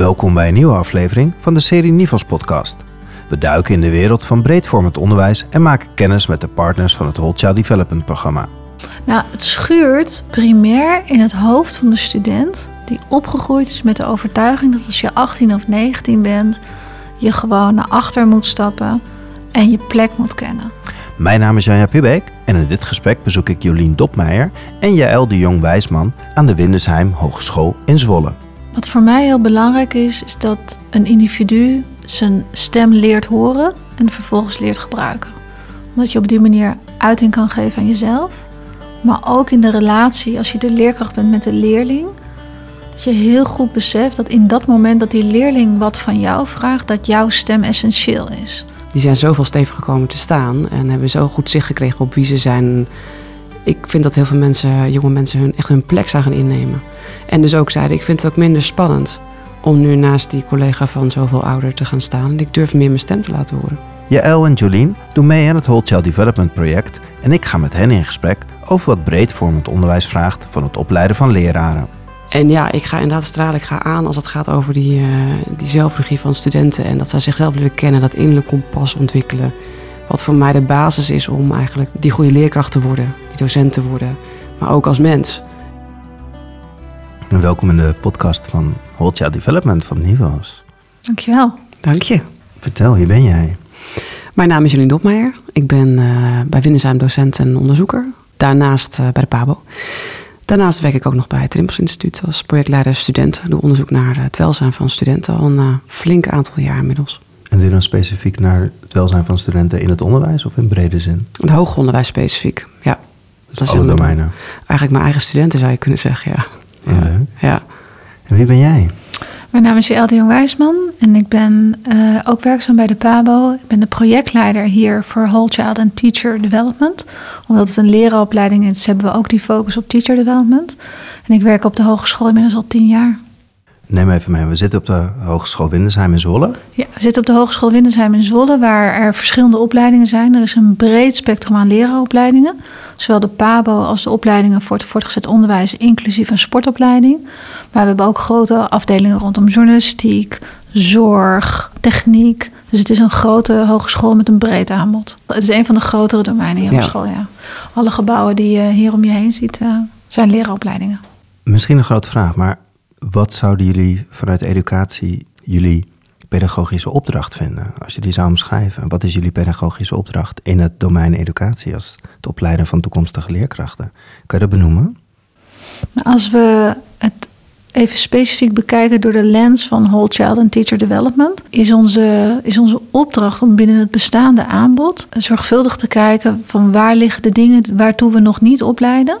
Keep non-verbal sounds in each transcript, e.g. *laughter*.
Welkom bij een nieuwe aflevering van de serie Nivels podcast. We duiken in de wereld van breedvormend onderwijs en maken kennis met de partners van het Whole Child Development programma. Nou, het schuurt primair in het hoofd van de student die opgegroeid is met de overtuiging dat als je 18 of 19 bent, je gewoon naar achter moet stappen en je plek moet kennen. Mijn naam is Janja Pubeek en in dit gesprek bezoek ik Jolien Dopmeijer en Jaël de Jong-Wijsman aan de Windesheim Hogeschool in Zwolle. Wat voor mij heel belangrijk is, is dat een individu zijn stem leert horen en vervolgens leert gebruiken. Omdat je op die manier uiting kan geven aan jezelf, maar ook in de relatie als je de leerkracht bent met de leerling. Dat je heel goed beseft dat in dat moment dat die leerling wat van jou vraagt, dat jouw stem essentieel is. Die zijn zoveel stevig gekomen te staan en hebben zo goed zicht gekregen op wie ze zijn. Ik vind dat heel veel mensen, jonge mensen, hun, echt hun plek zijn gaan innemen. En dus ook zeiden, ik vind het ook minder spannend om nu naast die collega van zoveel ouder te gaan staan. En ik durf meer mijn stem te laten horen. Jaël en Jolien doen mee aan het Whole Child Development project en ik ga met hen in gesprek over wat breedvormend onderwijs vraagt van het opleiden van leraren. En ja, ik ga inderdaad stralen, ik ga aan als het gaat over die, uh, die zelfregie van studenten. En dat zij zichzelf willen kennen, dat innerlijk kompas ontwikkelen. Wat voor mij de basis is om eigenlijk die goede leerkracht te worden, die docent te worden, maar ook als mens. En welkom in de podcast van Child Development van Nivos. Dankjewel. Dank je. Vertel, wie ben jij? Mijn naam is Jolien Dopmeijer. Ik ben uh, bij Windesheim docent en onderzoeker. Daarnaast uh, bij de PABO. Daarnaast werk ik ook nog bij het Rimpels Instituut als projectleider studenten. Doe onderzoek naar het welzijn van studenten al een uh, flink aantal jaar inmiddels. En doe je dan specifiek naar het welzijn van studenten in het onderwijs of in brede zin? Het hoger onderwijs specifiek, ja. Dus dat is alle domeinen? Eigenlijk mijn eigen studenten zou je kunnen zeggen, ja. Ja, leuk. Ja. En wie ben jij? Mijn naam is Jaël de Jong-Wijsman en ik ben uh, ook werkzaam bij de PABO. Ik ben de projectleider hier voor Whole Child and Teacher Development. Omdat het een leraaropleiding is, hebben we ook die focus op teacher development. En ik werk op de hogeschool inmiddels al tien jaar. Neem even mee, we zitten op de Hogeschool Windesheim in Zwolle. Ja, we zitten op de Hogeschool Windesheim in Zwolle, waar er verschillende opleidingen zijn. Er is een breed spectrum aan leraaropleidingen. Zowel de PABO als de opleidingen voor het voortgezet onderwijs, inclusief een sportopleiding. Maar we hebben ook grote afdelingen rondom journalistiek, zorg, techniek. Dus het is een grote hogeschool met een breed aanbod. Het is een van de grotere domeinen in de school, ja. Alle gebouwen die je hier om je heen ziet, uh, zijn leraaropleidingen. Misschien een grote vraag, maar wat zouden jullie vanuit educatie jullie pedagogische opdracht vinden? Als je die zou omschrijven. Wat is jullie pedagogische opdracht in het domein educatie als het opleiden van toekomstige leerkrachten? Kun je dat benoemen? Als we het even specifiek bekijken door de lens van Whole Child and Teacher Development, is onze, is onze opdracht om binnen het bestaande aanbod zorgvuldig te kijken van waar liggen de dingen waartoe we nog niet opleiden.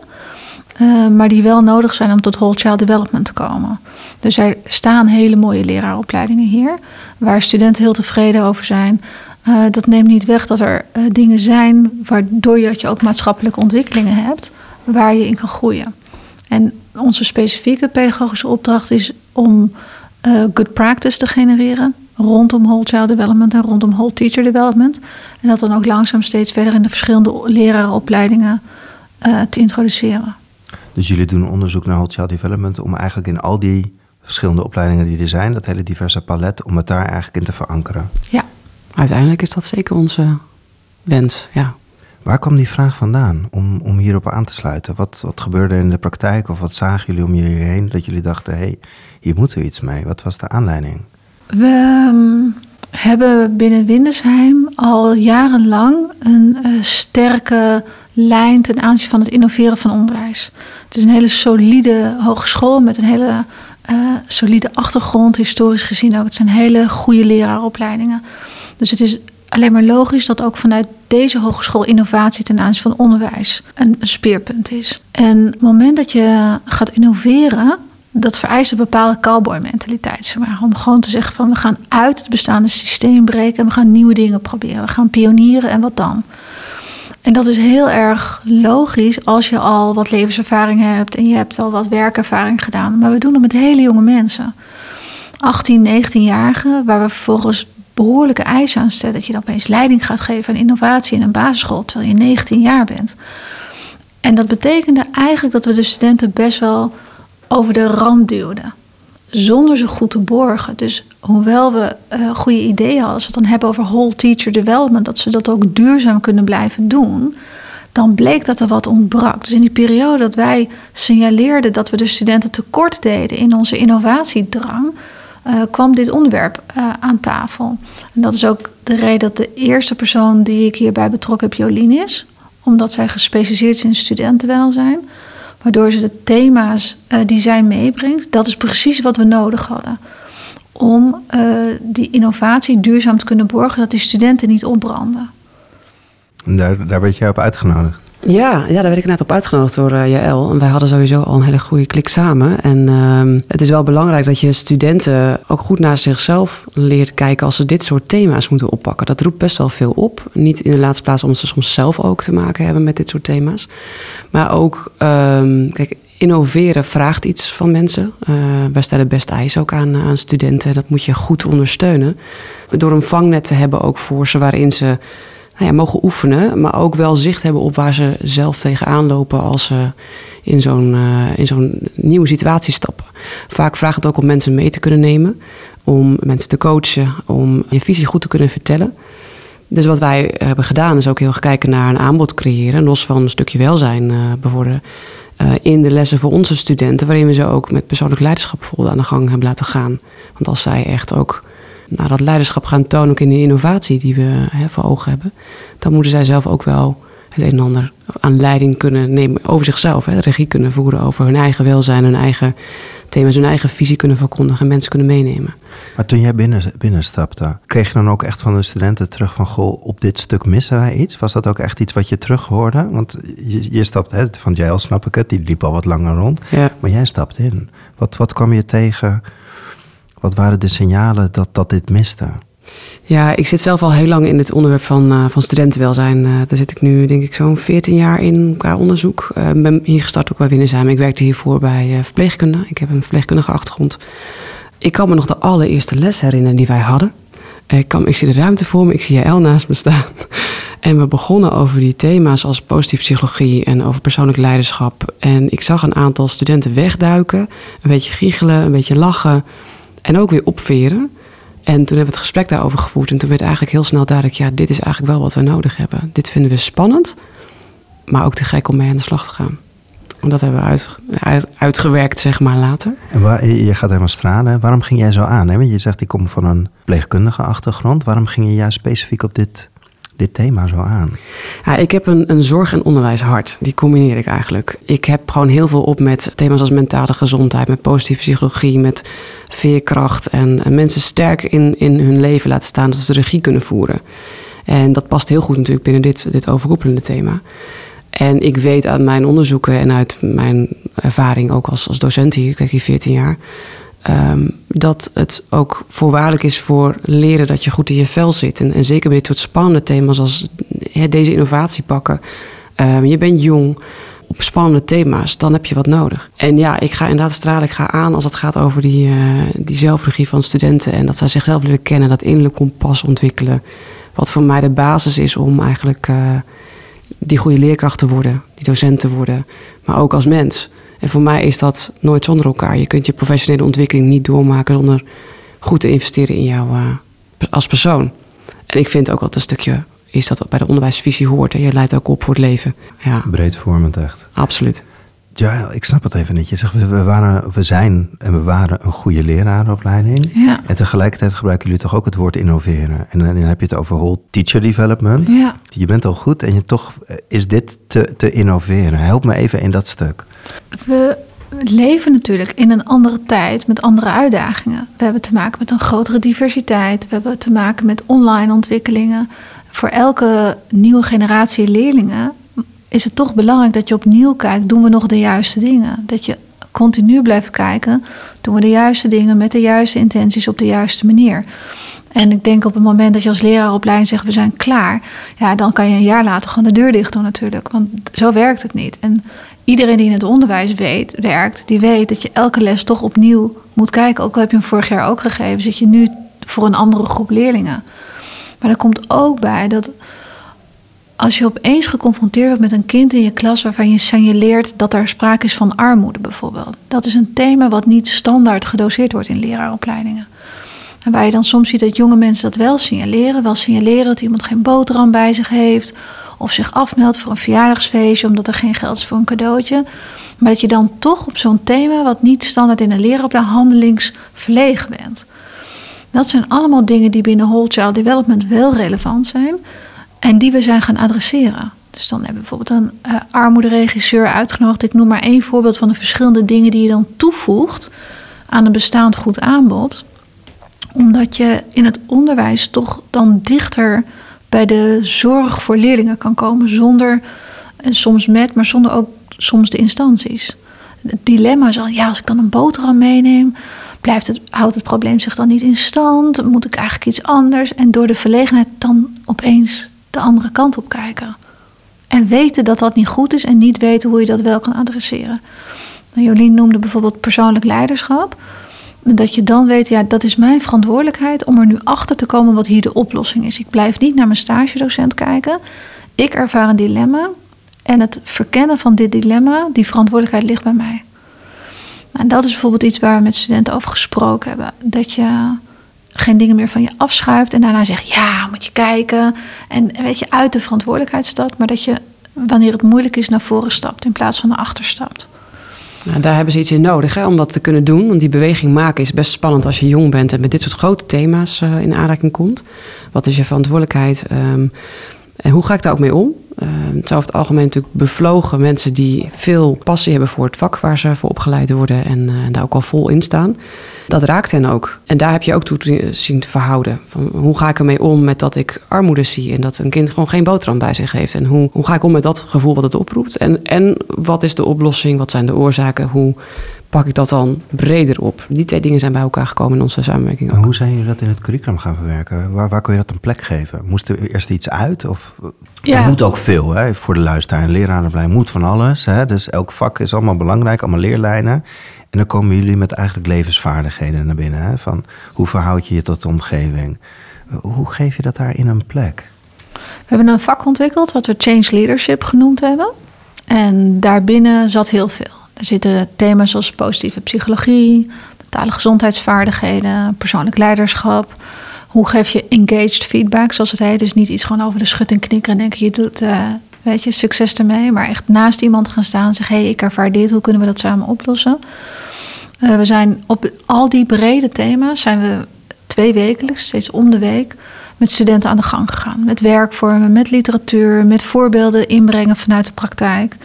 Uh, maar die wel nodig zijn om tot whole child development te komen. Dus er staan hele mooie leraaropleidingen hier, waar studenten heel tevreden over zijn. Uh, dat neemt niet weg dat er uh, dingen zijn waardoor je, je ook maatschappelijke ontwikkelingen hebt, waar je in kan groeien. En onze specifieke pedagogische opdracht is om good practice te genereren rondom whole child development en rondom whole teacher development. En dat dan ook langzaam steeds verder in de verschillende leraaropleidingen te introduceren. Dus jullie doen onderzoek naar child development om eigenlijk in al die verschillende opleidingen die er zijn, dat hele diverse palet, om het daar eigenlijk in te verankeren. Ja. Uiteindelijk is dat zeker onze wens, ja. Waar kwam die vraag vandaan om, om hierop aan te sluiten? Wat, wat gebeurde in de praktijk of wat zagen jullie om jullie heen dat jullie dachten, hé, hey, hier moeten we iets mee? Wat was de aanleiding? We um, hebben binnen Windesheim al jarenlang een uh, sterke lijn ten aanzien van het innoveren van onderwijs. Het is een hele solide hogeschool met een hele uh, solide achtergrond, historisch gezien ook. Het zijn hele goede leraaropleidingen. Dus het is alleen maar logisch dat ook vanuit deze hogeschool innovatie ten aanzien van onderwijs een, een speerpunt is. En het moment dat je gaat innoveren, dat vereist een bepaalde cowboy-mentaliteit. Zeg maar. Om gewoon te zeggen van we gaan uit het bestaande systeem breken en we gaan nieuwe dingen proberen. We gaan pionieren en wat dan? En dat is heel erg logisch als je al wat levenservaring hebt en je hebt al wat werkervaring gedaan. Maar we doen het met hele jonge mensen. 18, 19-jarigen, waar we vervolgens behoorlijke eisen aan stellen. Dat je dan opeens leiding gaat geven aan innovatie in een basisschool terwijl je 19 jaar bent. En dat betekende eigenlijk dat we de studenten best wel over de rand duwden. zonder ze goed te borgen. Dus hoewel we uh, goede ideeën hadden, als we het dan hebben over whole teacher development, dat ze dat ook duurzaam kunnen blijven doen, dan bleek dat er wat ontbrak. Dus in die periode dat wij signaleerden dat we de studenten tekort deden in onze innovatiedrang, uh, kwam dit onderwerp uh, aan tafel. En dat is ook de reden dat de eerste persoon die ik hierbij betrokken heb Jolien is, omdat zij gespecialiseerd is in studentenwelzijn. Waardoor ze de thema's uh, die zij meebrengt, dat is precies wat we nodig hadden. Om die innovatie duurzaam te kunnen borgen, dat die studenten niet opbranden. Daar, daar werd jij op uitgenodigd. Ja, ja, daar werd ik net op uitgenodigd door uh. En wij hadden sowieso al een hele goede klik samen. En uh, het is wel belangrijk dat je studenten ook goed naar zichzelf leert kijken als ze dit soort thema's moeten oppakken. Dat roept best wel veel op. Niet in de laatste plaats omdat ze soms zelf ook te maken hebben met dit soort thema's. Maar ook, um, kijk, innoveren vraagt iets van mensen. Uh, wij stellen best eisen ook aan, aan studenten. Dat moet je goed ondersteunen. Door een vangnet te hebben ook voor ze waarin ze nou mogen oefenen, maar ook wel zicht hebben op waar ze zelf tegenaan lopen als ze in zo'n uh, in zo'n nieuwe situatie stappen. Vaak vraagt het ook om mensen mee te kunnen nemen, om mensen te coachen, om je visie goed te kunnen vertellen. Dus wat wij hebben gedaan is ook heel erg kijken naar een aanbod creëren, los van een stukje welzijn uh, bevorderen. Uh, in de lessen voor onze studenten, waarin we ze ook met persoonlijk leiderschap bijvoorbeeld aan de gang hebben laten gaan. Want als zij echt ook nou, dat leiderschap gaan tonen, ook in de innovatie die we hè, voor ogen hebben, dan moeten zij zelf ook wel het een en ander aan leiding kunnen nemen over zichzelf. Hè, regie kunnen voeren over hun eigen welzijn, hun eigen thema's, hun eigen visie kunnen verkondigen en mensen kunnen meenemen. Maar toen jij binnen, binnenstapte, kreeg je dan ook echt van de studenten terug van, goh, op dit stuk missen wij iets? Was dat ook echt iets wat je terug hoorde? Want je, je stapt, hè, van jij al snap ik het, die liep al wat langer rond, ja. maar jij stapt in. Wat, wat kwam je tegen? Wat waren de signalen dat, dat dit miste? Ja, ik zit zelf al heel lang in het onderwerp van, uh, van studentenwelzijn. Uh, daar zit ik nu denk ik zo'n 14 jaar in qua onderzoek. Ik uh, ben hier gestart ook bij Winnenzaam. Ik werkte hiervoor bij verpleegkunde. Ik heb een verpleegkundige achtergrond. Ik kan me nog de allereerste les herinneren die wij hadden. Ik, kan, ik zie de ruimte voor me, ik zie El naast me staan. *laughs* En we begonnen over die thema's als positieve psychologie en over persoonlijk leiderschap. En ik zag een aantal studenten wegduiken, een beetje giechelen, een beetje lachen. En ook weer opveren. En toen hebben we het gesprek daarover gevoerd. En toen werd eigenlijk heel snel duidelijk: ja, dit is eigenlijk wel wat we nodig hebben. Dit vinden we spannend, maar ook te gek om mee aan de slag te gaan. En dat hebben we uit, uit, uitgewerkt, zeg maar, later. En waar, je gaat helemaal stralen. Waarom ging jij zo aan? Hè? Want je zegt, ik kom van een pleegkundige achtergrond. Waarom ging je juist specifiek op dit dit thema zo aan? Ik heb een, een zorg- en onderwijshart. Die combineer ik eigenlijk. Ik heb gewoon heel veel op met thema's als mentale gezondheid, met positieve psychologie, met veerkracht en, en mensen sterk in, in hun leven laten staan, dat ze de regie kunnen voeren. En dat past heel goed natuurlijk binnen dit, dit overkoepelende thema. En ik weet uit mijn onderzoeken en uit mijn ervaring ook als, als docent hier, kijk hier 14 jaar, Um, dat het ook voorwaardelijk is voor leren dat je goed in je vel zit. En, en zeker bij dit soort spannende thema's als deze innovatie pakken. Um, je bent jong op spannende thema's, dan heb je wat nodig. En ja, ik ga inderdaad stralen, ik ga aan als het gaat over die, uh, die zelfregie van studenten. En dat zij zichzelf leren kennen, dat innerlijk kompas ontwikkelen. Wat voor mij de basis is om eigenlijk uh, die goede leerkracht te worden, die docent te worden. Maar ook als mens. En voor mij is dat nooit zonder elkaar. Je kunt je professionele ontwikkeling niet doormaken zonder goed te investeren in jou uh, als persoon. En ik vind ook dat een stukje is dat bij de onderwijsvisie hoort. En je leidt ook op voor het leven. Ja. Breedvormend echt. Absoluut. Ja, ik snap het even niet. Je zegt, we, waren, we zijn en we waren een goede leraaropleiding. Ja. En tegelijkertijd gebruiken jullie toch ook het woord innoveren. En dan heb je het over whole teacher development. Ja. Je bent al goed en je toch is dit te, te innoveren. Help me even in dat stuk. We leven natuurlijk in een andere tijd met andere uitdagingen. We hebben te maken met een grotere diversiteit. We hebben te maken met online ontwikkelingen. Voor elke nieuwe generatie leerlingen is het toch belangrijk dat je opnieuw kijkt: doen we nog de juiste dingen? Dat je continu blijft kijken: doen we de juiste dingen met de juiste intenties op de juiste manier? En ik denk op het moment dat je als leraaropleiding zegt: we zijn klaar, ja, dan kan je een jaar later gewoon de deur dicht doen, natuurlijk. Want zo werkt het niet. En iedereen die in het onderwijs weet, werkt, die weet dat je elke les toch opnieuw moet kijken. Ook al heb je hem vorig jaar ook gegeven, zit je nu voor een andere groep leerlingen. Maar er komt ook bij dat als je opeens geconfronteerd wordt met een kind in je klas waarvan je signaleert dat er sprake is van armoede bijvoorbeeld. Dat is een thema wat niet standaard gedoseerd wordt in leraaropleidingen. En waar je dan soms ziet dat jonge mensen dat wel signaleren. Wel signaleren dat iemand geen boterham bij zich heeft. Of zich afmeldt voor een verjaardagsfeestje omdat er geen geld is voor een cadeautje. Maar dat je dan toch op zo'n thema, wat niet standaard in een leraaropleiding, handelingsverlegen bent. Dat zijn allemaal dingen die binnen Whole Child Development wel relevant zijn. En die we zijn gaan adresseren. Dus dan hebben we bijvoorbeeld een uh, armoederegisseur uitgenodigd. Ik noem maar één voorbeeld van de verschillende dingen die je dan toevoegt aan een bestaand goed aanbod. Omdat je in het onderwijs toch dan dichter bij de zorg voor leerlingen kan komen. Zonder, en soms met, maar zonder ook soms de instanties. Het dilemma is al, ja, als ik dan een boterham meeneem, blijft het, houdt het probleem zich dan niet in stand? Moet ik eigenlijk iets anders? En door de verlegenheid dan opeens de andere kant op kijken. En weten dat dat niet goed is en niet weten hoe je dat wel kan adresseren. Nou, Jolien noemde bijvoorbeeld persoonlijk leiderschap. Dat je dan weet, ja, dat is mijn verantwoordelijkheid om er nu achter te komen wat hier de oplossing is. Ik blijf niet naar mijn stagedocent kijken. Ik ervaar een dilemma. En het verkennen van dit dilemma, die verantwoordelijkheid ligt bij mij. En dat is bijvoorbeeld iets waar we met studenten over gesproken hebben. Dat je geen dingen meer van je afschuift en daarna zegt ja, moet je kijken. En weet je, uit de verantwoordelijkheid stapt, maar dat je wanneer het moeilijk is naar voren stapt in plaats van naar achter stapt. Nou, daar hebben ze iets in nodig hè, om dat te kunnen doen. Want die beweging maken is best spannend als je jong bent en met dit soort grote thema's uh, in aanraking komt. Wat is je verantwoordelijkheid? Um, en hoe ga ik daar ook mee om? Uh, het zijn over het algemeen natuurlijk bevlogen mensen die veel passie hebben voor het vak waar ze voor opgeleid worden en uh, daar ook al vol in staan. Dat raakt hen ook. En daar heb je ook toe te zien te verhouden. Van hoe ga ik ermee om met dat ik armoede zie en dat een kind gewoon geen boterham bij zich heeft? En hoe, hoe ga ik om met dat gevoel wat het oproept? En, en wat is de oplossing? Wat zijn de oorzaken? Hoe pak ik dat dan breder op. Die twee dingen zijn bij elkaar gekomen in onze samenwerking. Ook. Hoe zijn jullie dat in het curriculum gaan verwerken? Waar, waar kun je dat een plek geven? Moest er eerst iets uit? Of, ja. Er moet ook veel hè, voor de luisteraar. Een lerarenopleiding moet van alles. Hè? Dus elk vak is allemaal belangrijk, allemaal leerlijnen. En dan komen jullie met eigenlijk levensvaardigheden naar binnen. Hè? Van hoe verhoud je je tot de omgeving? Hoe geef je dat daar in een plek? We hebben een vak ontwikkeld wat we Change Leadership genoemd hebben. En daarbinnen zat heel veel. Er zitten thema's zoals positieve psychologie, mentale gezondheidsvaardigheden, persoonlijk leiderschap. Hoe geef je engaged feedback, zoals het heet? Dus niet iets gewoon over de schutting knikken en denken je doet, uh, weet je, succes ermee. Maar echt naast iemand gaan staan en zeggen, hé, hey, ik ervaar dit, hoe kunnen we dat samen oplossen? Uh, we zijn op al die brede thema's zijn we twee wekelijks, steeds om de week, met studenten aan de gang gegaan. Met werkvormen, met literatuur, met voorbeelden inbrengen vanuit de praktijk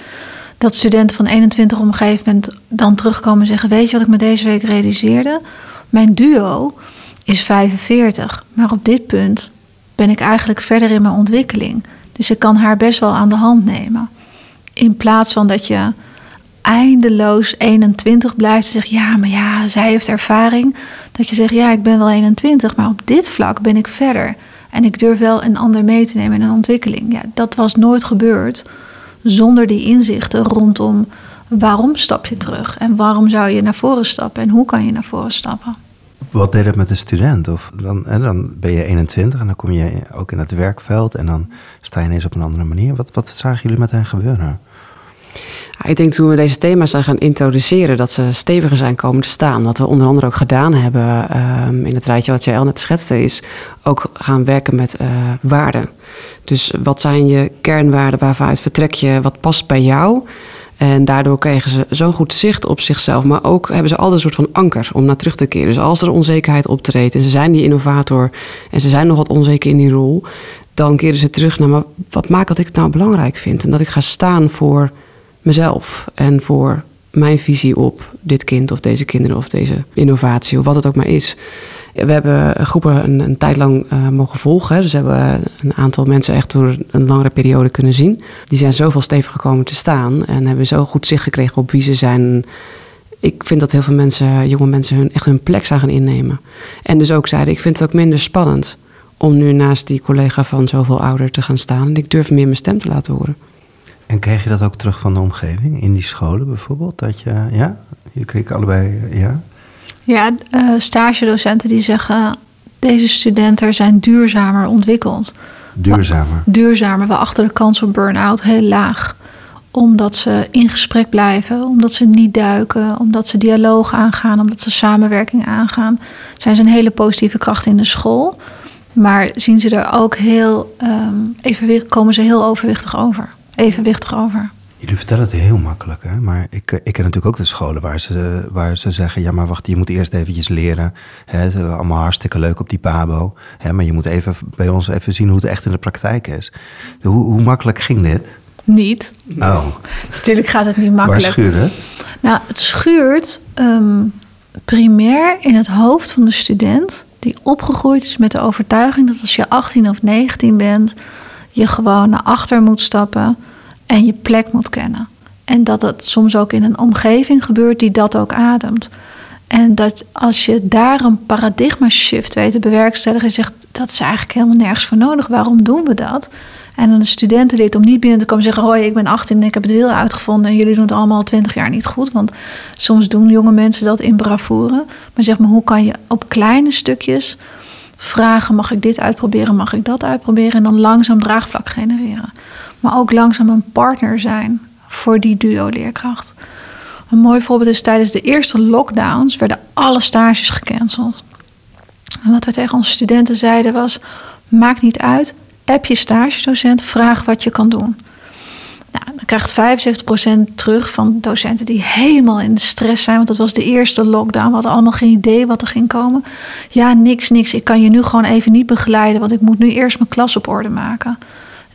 dat studenten van 21 op een gegeven moment dan terugkomen en zeggen: Weet je wat ik me deze week realiseerde? Mijn duo is 45, maar op dit punt ben ik eigenlijk verder in mijn ontwikkeling. Dus ik kan haar best wel aan de hand nemen. In plaats van dat je eindeloos 21 blijft en zegt: Ja, maar ja, zij heeft ervaring. Dat je zegt: Ja, ik ben wel 21, maar op dit vlak ben ik verder. En ik durf wel een ander mee te nemen in een ontwikkeling. Ja, dat was nooit gebeurd zonder die inzichten rondom waarom stap je terug en waarom zou je naar voren stappen en hoe kan je naar voren stappen. Wat deed het met een student? Of dan, hè, dan ben je 21 en dan kom je ook in het werkveld en dan sta je ineens op een andere manier. Wat, wat zagen jullie met hen gebeuren? Ik denk toen we deze thema's zijn gaan introduceren, dat ze steviger zijn komen te staan. Wat we onder andere ook gedaan hebben um, in het rijtje wat jij al net schetste, is ook gaan werken met uh, waarden. Dus wat zijn je kernwaarden, waarvanuit vertrek je, wat past bij jou? En daardoor kregen ze zo'n goed zicht op zichzelf. Maar ook hebben ze altijd een soort van anker om naar terug te keren. Dus als er onzekerheid optreedt en ze zijn die innovator en ze zijn nog wat onzeker in die rol, dan keren ze terug naar wat maakt dat ik het nou belangrijk vind. En dat ik ga staan voor mezelf en voor mijn visie op dit kind of deze kinderen of deze innovatie of wat het ook maar is. We hebben groepen een, een tijd lang uh, mogen volgen. Hè. Dus hebben een aantal mensen echt door een langere periode kunnen zien. Die zijn zoveel stevig gekomen te staan en hebben zo goed zicht gekregen op wie ze zijn. Ik vind dat heel veel mensen, jonge mensen, hun, echt hun plek zijn gaan innemen. En dus ook zeiden, ik vind het ook minder spannend om nu naast die collega van zoveel ouder te gaan staan. En ik durf meer mijn stem te laten horen. En kreeg je dat ook terug van de omgeving, in die scholen bijvoorbeeld? Dat je, ja, je kreeg allebei, ja? Ja, uh, stagedocenten die zeggen, deze studenten zijn duurzamer ontwikkeld. Duurzamer. Duurzamer. We achter de kans op burn-out heel laag. Omdat ze in gesprek blijven, omdat ze niet duiken, omdat ze dialoog aangaan, omdat ze samenwerking aangaan. Zijn ze een hele positieve kracht in de school. Maar zien ze er ook heel um, evenwicht, komen ze heel overwichtig over. Evenwichtig over. Jullie vertellen het heel makkelijk, hè? maar ik, ik ken natuurlijk ook de scholen waar ze, waar ze zeggen: ja, maar wacht, je moet eerst eventjes leren. Hè? Is allemaal hartstikke leuk op die Pabo, hè? maar je moet even bij ons even zien hoe het echt in de praktijk is. Hoe, hoe makkelijk ging dit? Niet. Oh. Natuurlijk gaat het niet makkelijk. Waar schuurt het? Nou, het schuurt um, primair in het hoofd van de student die opgegroeid is met de overtuiging dat als je 18 of 19 bent, je gewoon naar achter moet stappen en je plek moet kennen. En dat het soms ook in een omgeving gebeurt die dat ook ademt. En dat als je daar een paradigma shift weet te bewerkstelligen, zegt dat is eigenlijk helemaal nergens voor nodig. Waarom doen we dat? En de studenten leert om niet binnen te komen en zeggen: Hoi, ik ben 18 en ik heb het wiel uitgevonden. En jullie doen het allemaal al 20 jaar niet goed. Want soms doen jonge mensen dat in bravoure. Maar zeg maar, hoe kan je op kleine stukjes vragen: Mag ik dit uitproberen? Mag ik dat uitproberen? En dan langzaam draagvlak genereren. Maar ook langzaam een partner zijn voor die duo-leerkracht. Een mooi voorbeeld is tijdens de eerste lockdowns werden alle stages gecanceld. En wat we tegen onze studenten zeiden was: maakt niet uit, app je stagedocent, vraag wat je kan doen. Nou, dan krijgt 75% terug van docenten die helemaal in de stress zijn. Want dat was de eerste lockdown. We hadden allemaal geen idee wat er ging komen. Ja, niks, niks. Ik kan je nu gewoon even niet begeleiden. Want ik moet nu eerst mijn klas op orde maken.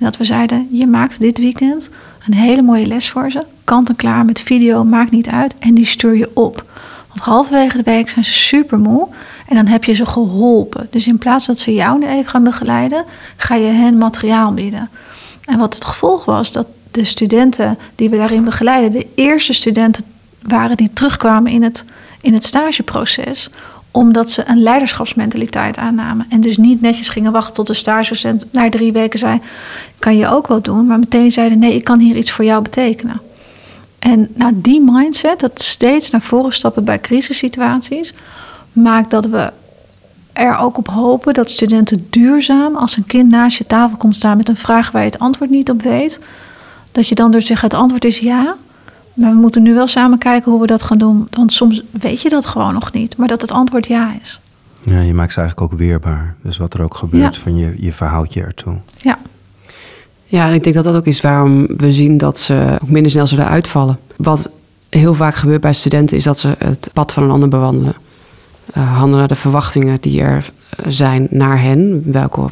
Dat we zeiden, je maakt dit weekend een hele mooie les voor ze. Kant en klaar met video, maakt niet uit. En die stuur je op. Want halverwege de week zijn ze super moe. En dan heb je ze geholpen. Dus in plaats dat ze jou nu even gaan begeleiden, ga je hen materiaal bieden. En wat het gevolg was, dat de studenten die we daarin begeleiden, de eerste studenten waren die terugkwamen in het, in het stageproces omdat ze een leiderschapsmentaliteit aannamen. En dus niet netjes gingen wachten tot de stagedocent na drie weken zei: Kan je ook wel doen? Maar meteen zeiden: Nee, ik kan hier iets voor jou betekenen. En nou, die mindset, dat steeds naar voren stappen bij crisissituaties, maakt dat we er ook op hopen dat studenten duurzaam, als een kind naast je tafel komt staan met een vraag waar je het antwoord niet op weet, dat je dan dus zegt: Het antwoord is ja. Maar we moeten nu wel samen kijken hoe we dat gaan doen. Want soms weet je dat gewoon nog niet, maar dat het antwoord ja is. Ja, je maakt ze eigenlijk ook weerbaar. Dus wat er ook gebeurt, van je, je verhoudt je ertoe. Ja. Ja, en ik denk dat dat ook is waarom we zien dat ze ook minder snel zullen uitvallen. Wat heel vaak gebeurt bij studenten is dat ze het pad van een ander bewandelen. Uh, handelen naar de verwachtingen die er zijn naar hen, welke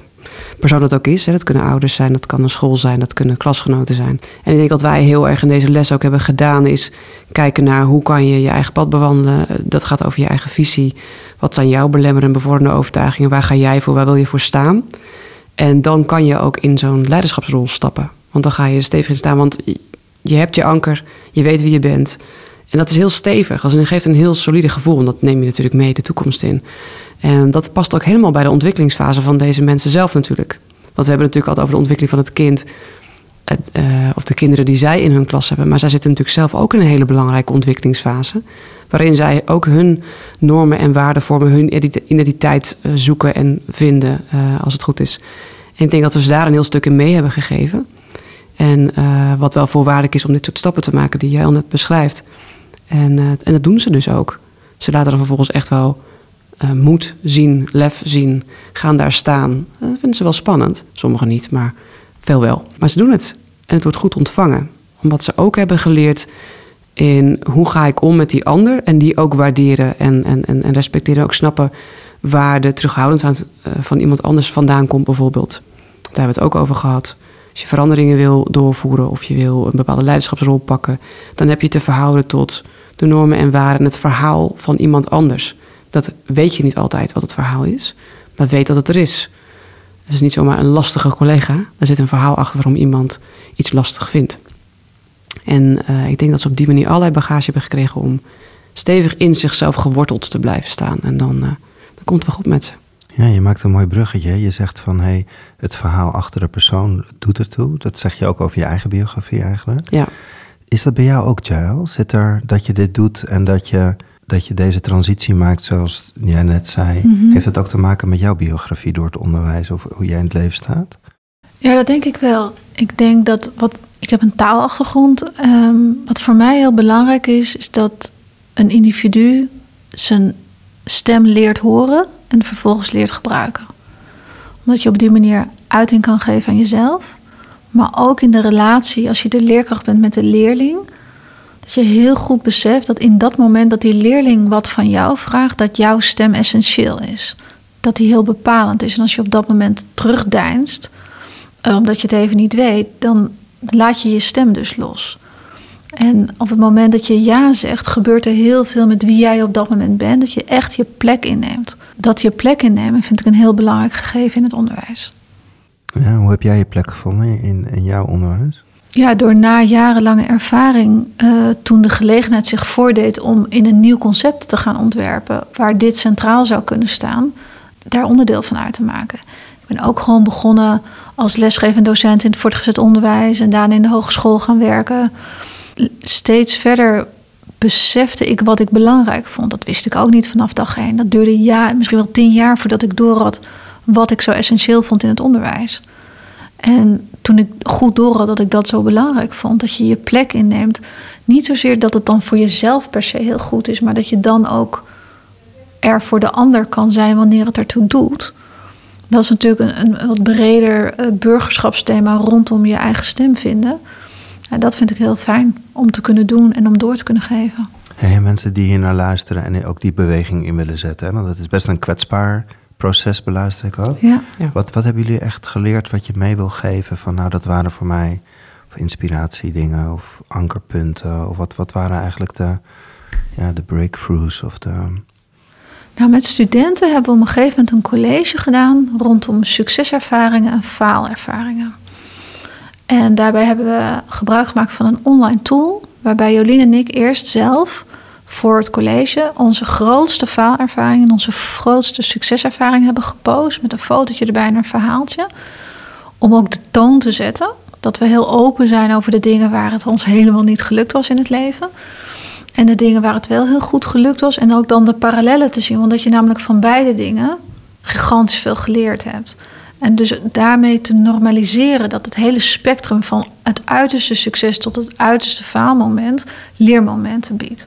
persoon dat ook is. Dat kunnen ouders zijn, dat kan een school zijn, dat kunnen klasgenoten zijn. En ik denk dat wij heel erg in deze les ook hebben gedaan, is kijken naar hoe kan je je eigen pad bewandelen. Dat gaat over je eigen visie. Wat zijn jouw belemmerende, bevorderende overtuigingen? Waar ga jij voor? Waar wil je voor staan? En dan kan je ook in zo'n leiderschapsrol stappen. Want dan ga je stevig in staan, want je hebt je anker, je weet wie je bent. En dat is heel stevig. Dat geeft een heel solide gevoel. En dat neem je natuurlijk mee de toekomst in. En dat past ook helemaal bij de ontwikkelingsfase van deze mensen zelf natuurlijk. Want we hebben natuurlijk altijd over de ontwikkeling van het kind. Het, uh, of de kinderen die zij in hun klas hebben. Maar zij zitten natuurlijk zelf ook in een hele belangrijke ontwikkelingsfase. Waarin zij ook hun normen en waarden vormen, hun identiteit uh, zoeken en vinden, uh, als het goed is. En ik denk dat we ze daar een heel stuk in mee hebben gegeven. En wat wel voorwaardelijk is om dit soort stappen te maken die jij al net beschrijft. En, en dat doen ze dus ook. Ze laten dan vervolgens echt wel uh, moed zien, lef zien, gaan daar staan. Dat vinden ze wel spannend. Sommigen niet, maar veel wel. Maar ze doen het. En het wordt goed ontvangen. Omdat ze ook hebben geleerd in hoe ga ik om met die ander. En die ook waarderen en, en, en, en respecteren. Ook snappen waar de terughoudendheid van, uh, van iemand anders vandaan komt bijvoorbeeld. Daar hebben we het ook over gehad. Als je veranderingen wil doorvoeren of je wil een bepaalde leiderschapsrol pakken... dan heb je te verhouden tot de normen en waarden en het verhaal van iemand anders dat weet je niet altijd wat het verhaal is, maar weet dat het er is. Het is niet zomaar een lastige collega. Er zit een verhaal achter waarom iemand iets lastig vindt. En uh, ik denk dat ze op die manier allerlei bagage hebben gekregen om stevig in zichzelf geworteld te blijven staan. En dan, uh, dan komt het wel goed met ze. Ja, je maakt een mooi bruggetje. Je zegt van hey, het verhaal achter de persoon doet ertoe. Dat zeg je ook over je eigen biografie eigenlijk. Ja. Is dat bij jou ook, Giles? Zit er dat je dit doet en dat je dat je deze transitie maakt, zoals jij net zei, Mhm. heeft het ook te maken met jouw biografie door het onderwijs of hoe jij in het leven staat? Ja, dat denk ik wel. Ik denk dat wat. Ik heb een taalachtergrond. Ehm, wat voor mij heel belangrijk is, is dat een individu zijn stem leert horen en vervolgens leert gebruiken. Omdat je op die manier uiting kan geven aan jezelf. Maar ook in de relatie, als je de leerkracht bent met de leerling. Dat je heel goed beseft dat in dat moment dat die leerling wat van jou vraagt, dat jouw stem essentieel is. Dat die heel bepalend is. En als je op dat moment terugdeinst, eh, omdat je het even niet weet, dan laat je je stem dus los. En op het moment dat je ja zegt, gebeurt er heel veel met wie jij op dat moment bent. Dat je echt je plek inneemt. Dat je plek innemen vind ik een heel belangrijk gegeven in het onderwijs. Ja, hoe heb jij je plek gevonden in, in jouw onderwijs? Ja, door na jarenlange ervaring, uh, toen de gelegenheid zich voordeed om in een nieuw concept te gaan ontwerpen, waar dit centraal zou kunnen staan, daar onderdeel van uit te maken. Ik ben ook gewoon begonnen als lesgevend docent in het voortgezet onderwijs en daarna in de hogeschool gaan werken. Steeds verder besefte ik wat ik belangrijk vond. Dat wist ik ook niet vanaf dag één. Dat duurde ja, misschien wel tien jaar voordat ik door had wat ik zo essentieel vond in het onderwijs. En toen ik goed door had dat ik dat zo belangrijk vond, dat je je plek inneemt. Niet zozeer dat het dan voor jezelf per se heel goed is, maar dat je dan ook er voor de ander kan zijn wanneer het ertoe doet. Dat is natuurlijk een, een wat breder uh, burgerschapsthema rondom je eigen stem vinden. En dat vind ik heel fijn om te kunnen doen en om door te kunnen geven. Hey, mensen die hier naar luisteren en ook die beweging in willen zetten. Want het is best een kwetsbaar proces, beluister ik ook. Ja. Wat, wat hebben jullie echt geleerd wat je mee wil geven? Van nou, dat waren voor mij of inspiratiedingen of ankerpunten. Of wat, wat waren eigenlijk de, ja, de breakthroughs of de nou, met studenten hebben we op een gegeven moment een college gedaan rondom succeservaringen en faalervaringen. En daarbij hebben we gebruik gemaakt van een online tool, waarbij Jolien en ik eerst zelf voor het college onze grootste faalervaring en onze grootste succeservaring hebben gepost met een fotootje erbij en een verhaaltje. Om ook de toon te zetten. Dat we heel open zijn over de dingen waar het ons helemaal niet gelukt was in het leven. En de dingen waar het wel heel goed gelukt was. En ook dan de parallellen te zien. Want dat je namelijk van beide dingen gigantisch veel geleerd hebt. En dus daarmee te normaliseren dat het hele spectrum van het uiterste succes tot het uiterste faalmoment leermomenten biedt.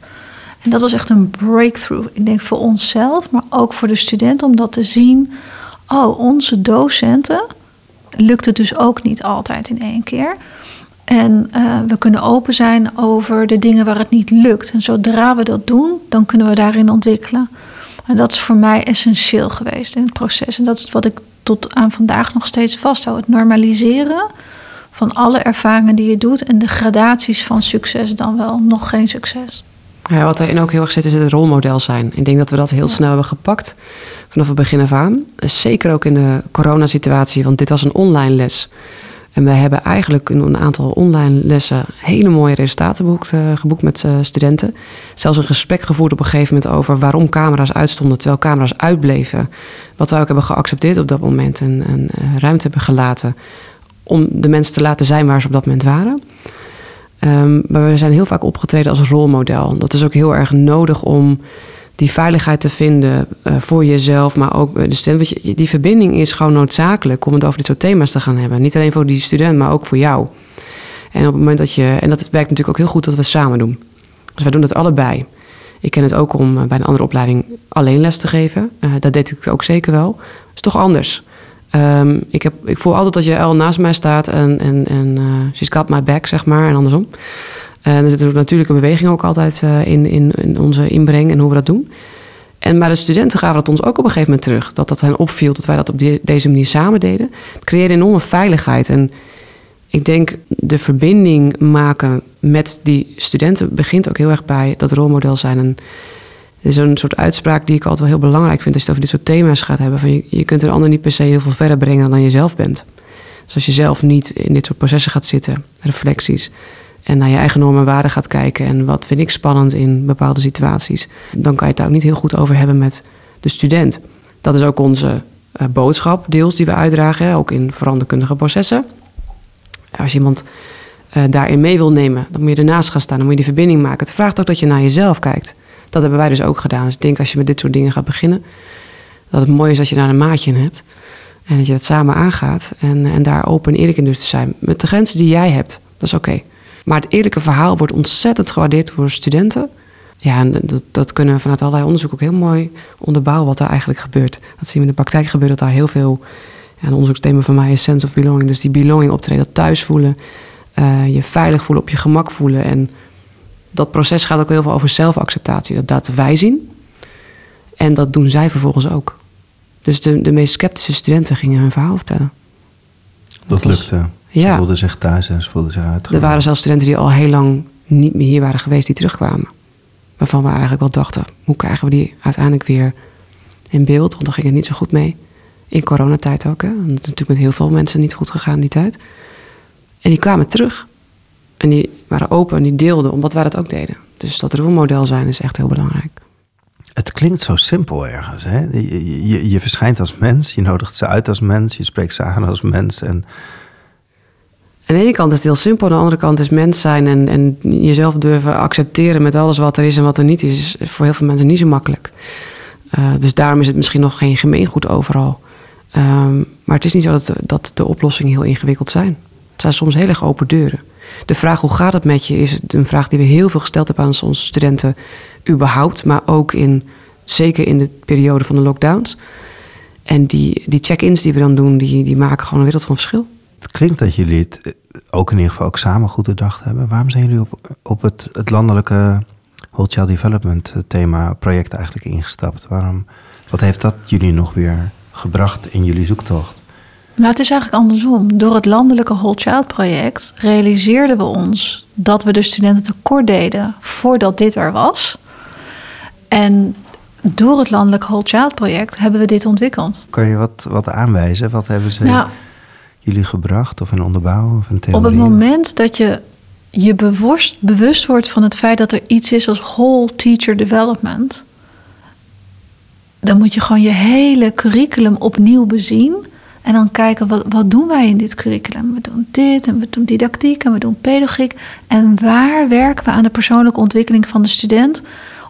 En dat was echt een breakthrough. Ik denk voor onszelf, maar ook voor de studenten om dat te zien. Oh, onze docenten lukt het dus ook niet altijd in één keer. En uh, we kunnen open zijn over de dingen waar het niet lukt. En zodra we dat doen, dan kunnen we daarin ontwikkelen. En dat is voor mij essentieel geweest in het proces. En dat is wat ik tot aan vandaag nog steeds vasthoud. Het normaliseren van alle ervaringen die je doet en de gradaties van succes dan wel nog geen succes. Ja, wat erin ook heel erg zit, is het rolmodel zijn. Ik denk dat we dat heel snel hebben gepakt vanaf het begin af aan. Zeker ook in de coronasituatie, want dit was een online les. En we hebben eigenlijk in een aantal online lessen hele mooie resultaten geboekt, uh, geboekt met uh, studenten. Zelfs een gesprek gevoerd op een gegeven moment over waarom camera's uitstonden terwijl camera's uitbleven. Wat wij ook hebben geaccepteerd op dat moment en, en uh, ruimte hebben gelaten om de mensen te laten zijn waar ze op dat moment waren. Um, maar we zijn heel vaak opgetreden als rolmodel. Dat is ook heel erg nodig om die veiligheid te vinden uh, voor jezelf, maar ook de student. Je, die verbinding is gewoon noodzakelijk om het over dit soort thema's te gaan hebben. Niet alleen voor die student, maar ook voor jou. En op het moment dat je. En dat werkt natuurlijk ook heel goed dat we het samen doen. Dus wij doen dat allebei. Ik ken het ook om uh, bij een andere opleiding alleen les te geven. Dat deed ik ook zeker wel. Dat is toch anders. Um, ik, heb, ik voel altijd dat je al naast mij staat en, en, en uh, she's got my back, zeg maar, en andersom. En er zit een natuurlijke beweging ook altijd uh, in, in, in, onze inbreng en hoe we dat doen. En, maar de studenten gaven dat ons ook op een gegeven moment terug. Dat dat hen opviel, dat wij dat op deze manier samen deden. Het creëerde enorme veiligheid. En ik denk de verbinding maken met die studenten begint ook heel erg bij dat rolmodel zijn. En is een soort uitspraak die ik altijd wel heel belangrijk vind als je het over dit soort thema's gaat hebben. Van je, kunt een ander niet per se heel veel verder brengen dan je zelf bent. Dus als je zelf niet in dit soort processen gaat zitten, reflecties, en naar je eigen normen en waarden gaat kijken en wat vind ik spannend in bepaalde situaties, dan kan je het daar ook niet heel goed over hebben met de student. Dat is ook onze uh, boodschap, deels die we uitdragen, ook in veranderkundige processen. Als je iemand uh, daarin mee wil nemen, dan moet je ernaast gaan staan, dan moet je die verbinding maken. Het vraagt ook dat je naar jezelf kijkt. Dat hebben wij dus ook gedaan. Dus ik denk als je met dit soort dingen gaat beginnen, dat het mooi is als je daar een maatje in hebt. En dat je dat samen aangaat en, en daar open en eerlijk in dus te zijn. Met de grenzen die jij hebt, dat is oké. Maar het eerlijke verhaal wordt ontzettend gewaardeerd door studenten. Ja, en dat, dat kunnen we vanuit allerlei onderzoek ook heel mooi onderbouwen wat daar eigenlijk gebeurt. Dat zien we in de praktijk gebeuren, dat daar heel veel... Ja, een onderzoeksthema van mij is sense of belonging. Dus die belonging optreden, dat thuis voelen, uh, je veilig voelen, op je gemak voelen. En dat proces gaat ook heel veel over zelfacceptatie. Dat laten wij zien. En dat doen zij vervolgens ook. Dus de, de meest sceptische studenten gingen hun verhaal vertellen. Dat, lukte. Ze voelden zich thuis en ze voelden zich uit. Er waren zelfs studenten die al heel lang niet meer hier waren geweest, die terugkwamen. Waarvan we eigenlijk wel dachten, hoe krijgen we die uiteindelijk weer in beeld? Want dan ging het niet zo goed mee. In coronatijd ook. Hè. Het is natuurlijk met heel veel mensen niet goed gegaan die tijd. En die kwamen terug. En die waren open en die deelden omdat wij dat ook deden. Dus dat rolmodel zijn is echt heel belangrijk. Het klinkt zo simpel ergens. Hè? Je, je, je, verschijnt als mens, je nodigt ze uit als mens, je spreekt ze aan als mens. En... Aan de ene kant is het heel simpel, aan de andere kant is mens zijn en, en jezelf durven accepteren met alles wat er is en wat er niet is, is voor heel veel mensen niet zo makkelijk. Uh, dus daarom is het misschien nog geen gemeengoed overal. Um, maar het is niet zo dat, dat de oplossingen heel ingewikkeld zijn. Het zijn soms heel erg open deuren. De vraag hoe gaat het met je is een vraag die we heel veel gesteld hebben aan onze studenten überhaupt, maar ook in, zeker in de periode van de lockdowns. En die, die check-ins die we dan doen, die, die maken gewoon een wereld van verschil. Het klinkt dat jullie het eh, ook in ieder geval ook samen goed bedacht hebben. Waarom zijn jullie op, op het, het landelijke Whole Development eh, thema project eigenlijk ingestapt? Waarom, wat heeft dat jullie nog weer gebracht in jullie zoektocht? Nou, het is eigenlijk andersom. Door het landelijke Whole Child project realiseerden we ons dat we de studenten tekort deden voordat dit er was. En door het landelijk Whole Child project hebben we dit ontwikkeld. Kan je wat, wat aanwijzen? Wat hebben ze nou, jullie gebracht of een onderbouw of een theorie? Op het moment dat je je bewust, bewust wordt van het feit dat er iets is als whole teacher development, dan moet je gewoon je hele curriculum opnieuw bezien. En dan kijken, wat, wat doen wij in dit curriculum? We doen dit en we doen didactiek en we doen pedagogiek. En waar werken we aan de persoonlijke ontwikkeling van de student?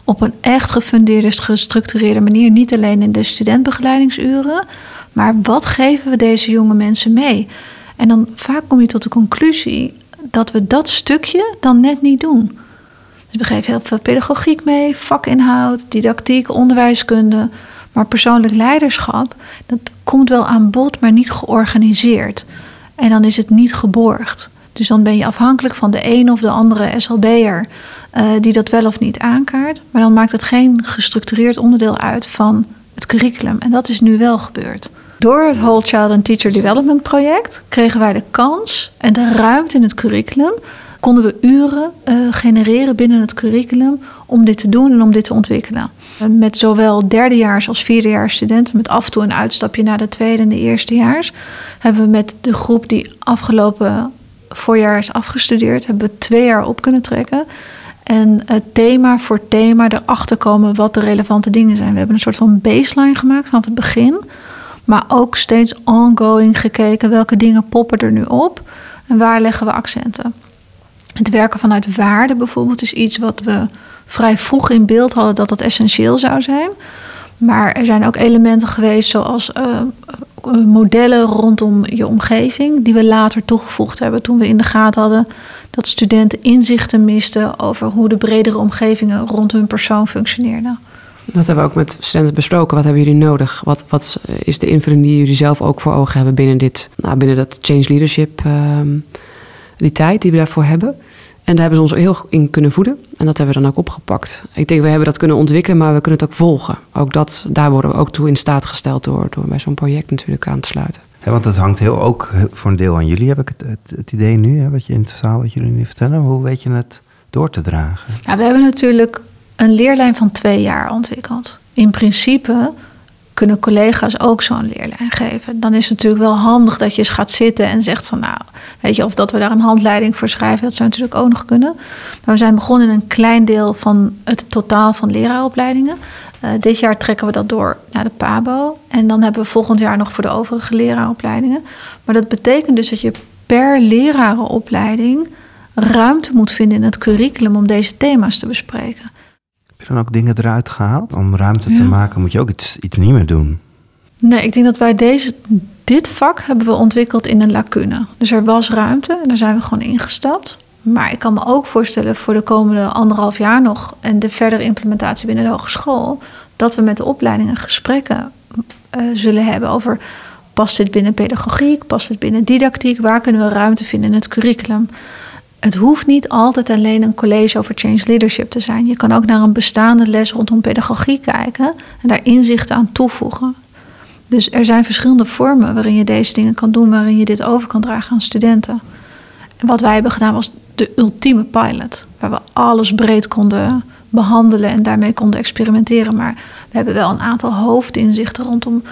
Op een echt gefundeerde, gestructureerde manier. Niet alleen in de studentbegeleidingsuren. Maar wat geven we deze jonge mensen mee? En dan vaak kom je tot de conclusie dat we dat stukje dan net niet doen. Dus we geven heel veel pedagogiek mee, vakinhoud, didactiek, onderwijskunde. Maar persoonlijk leiderschap, dat komt wel aan bod, maar niet georganiseerd. En dan is het niet geborgd. Dus dan ben je afhankelijk van de een of de andere SLB'er uh, die dat wel of niet aankaart. Maar dan maakt het geen gestructureerd onderdeel uit van het curriculum. En dat is nu wel gebeurd. Door het Whole Child and Teacher Development project kregen wij de kans en de ruimte in het curriculum. Konden we uren uh, genereren binnen het curriculum om dit te doen en om dit te ontwikkelen. Met zowel derdejaars als vierdejaars studenten, met af en toe een uitstapje naar de tweede en de eerstejaars, hebben we met de groep die afgelopen voorjaar is afgestudeerd, hebben we twee jaar op kunnen trekken. En het thema voor thema erachter komen wat de relevante dingen zijn. We hebben een soort van baseline gemaakt vanaf het begin. Maar ook steeds ongoing gekeken welke dingen poppen er nu op en waar leggen we accenten. Het werken vanuit waarde bijvoorbeeld is iets wat we vrij vroeg in beeld hadden dat dat essentieel zou zijn. Maar er zijn ook elementen geweest zoals uh, modellen rondom je omgeving, die we later toegevoegd hebben toen we in de gaten hadden dat studenten inzichten misten over hoe de bredere omgevingen rond hun persoon functioneerden. Dat hebben we ook met studenten besproken. Wat hebben jullie nodig? Wat, wat is de invulling die jullie zelf ook voor ogen hebben binnen dit, nou, binnen dat change leadership, uh, die tijd die we daarvoor hebben? En daar hebben ze ons heel in kunnen voeden. En dat hebben we dan ook opgepakt. Ik denk, we hebben dat kunnen ontwikkelen, maar we kunnen het ook volgen. Ook dat, daar worden we ook toe in staat gesteld door, door bij zo'n project natuurlijk aan te sluiten. Ja, want het hangt heel ook voor een deel aan jullie, heb ik het, het, het idee nu, hè, wat je in het verhaal wat jullie nu vertellen. Hoe weet je het door te dragen? Ja, we hebben natuurlijk een leerlijn van twee jaar ontwikkeld. In principe kunnen collega's ook zo'n leerlijn geven. Dan is het natuurlijk wel handig dat je eens gaat zitten en zegt van nou, weet je, of dat we daar een handleiding voor schrijven, dat zou natuurlijk ook nog kunnen. Maar we zijn begonnen in een klein deel van het totaal van leraaropleidingen. Uh, dit jaar trekken we dat door naar de PABO. En dan hebben we volgend jaar nog voor de overige leraaropleidingen. Maar dat betekent dus dat je per lerarenopleiding ruimte moet vinden in het curriculum om deze thema's te bespreken. Dan ook dingen eruit gehaald? Om ruimte te maken moet je ook iets, iets niet meer doen. Nee, ik denk dat wij deze, dit vak hebben we ontwikkeld in een lacune. Dus er was ruimte en daar zijn we gewoon ingestapt. Maar ik kan me ook voorstellen voor de komende anderhalf jaar nog en de verdere implementatie binnen de hogeschool, dat we met de opleidingen gesprekken uh, zullen hebben over past dit binnen pedagogiek, past dit binnen didactiek, waar kunnen we ruimte vinden in het curriculum. Het hoeft niet altijd alleen een college over change leadership te zijn. Je kan ook naar een bestaande les rondom pedagogiek kijken en daar inzichten aan toevoegen. Dus er zijn verschillende vormen waarin je deze dingen kan doen, waarin je dit over kan dragen aan studenten. En wat wij hebben gedaan was de ultieme pilot, waar we alles breed konden behandelen en daarmee konden experimenteren. Maar we hebben wel een aantal hoofdinzichten rondom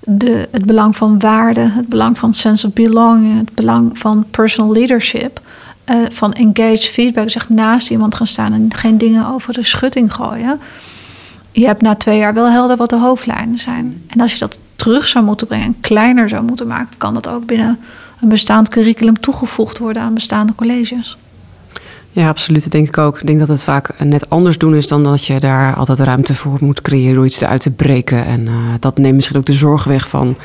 de, het belang van waarde, het belang van sense of belonging, het belang van personal leadership. Uh, van engaged feedback, zeg naast iemand gaan staan en geen dingen over de schutting gooien. Je hebt na twee jaar wel helder wat de hoofdlijnen zijn. En als je dat terug zou moeten brengen en kleiner zou moeten maken, kan dat ook binnen een bestaand curriculum toegevoegd worden aan bestaande colleges. Ja, absoluut. Dat denk ik ook. Ik denk dat het vaak net anders doen is dan dat je daar altijd ruimte voor moet creëren door iets eruit te breken. En uh, dat neemt misschien ook de zorg weg van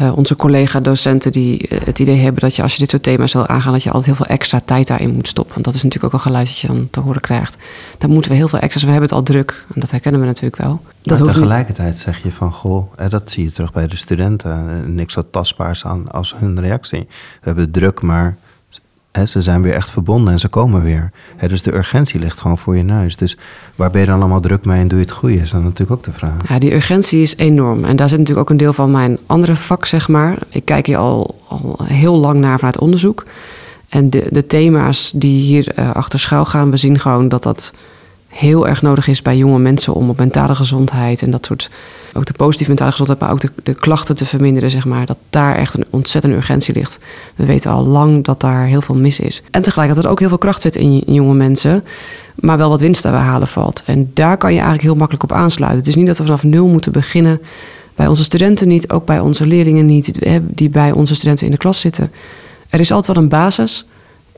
uh, onze collega-docenten die uh, het idee hebben dat je als je dit soort thema's wil aangaan, dat je altijd heel veel extra tijd daarin moet stoppen. Want dat is natuurlijk ook een geluid dat je dan te horen krijgt. Dan moeten we heel veel extra's. We hebben het al druk. En dat herkennen we natuurlijk wel. Dat maar tegelijkertijd zeg je van, goh, dat zie je terug bij de studenten. Niks wat tastbaars aan als hun reactie. We hebben druk, maar ze zijn weer echt verbonden en ze komen weer. dus de urgentie ligt gewoon voor je neus. Dus waar ben je dan allemaal druk mee en doe je het goede? Is dan natuurlijk ook de vraag. Ja, die urgentie is enorm. En daar zit natuurlijk ook een deel van mijn andere vak, zeg maar. Ik kijk hier al, al heel lang naar vanuit onderzoek. En de, de thema's die hier uh, achter schuil gaan, we zien gewoon dat dat heel erg nodig is bij jonge mensen om op mentale gezondheid en dat soort ook de positieve mentale gezondheid, maar ook de, de klachten te verminderen, zeg maar. Dat daar echt een ontzettende urgentie ligt. We weten al lang dat daar heel veel mis is. En tegelijkertijd ook heel veel kracht zit in, jonge mensen, maar wel wat winst te halen valt. En daar kan je eigenlijk heel makkelijk op aansluiten. Het is niet dat we vanaf nul moeten beginnen. Bij onze studenten niet, ook bij onze leerlingen niet, die bij onze studenten in de klas zitten. Er is altijd wel een basis.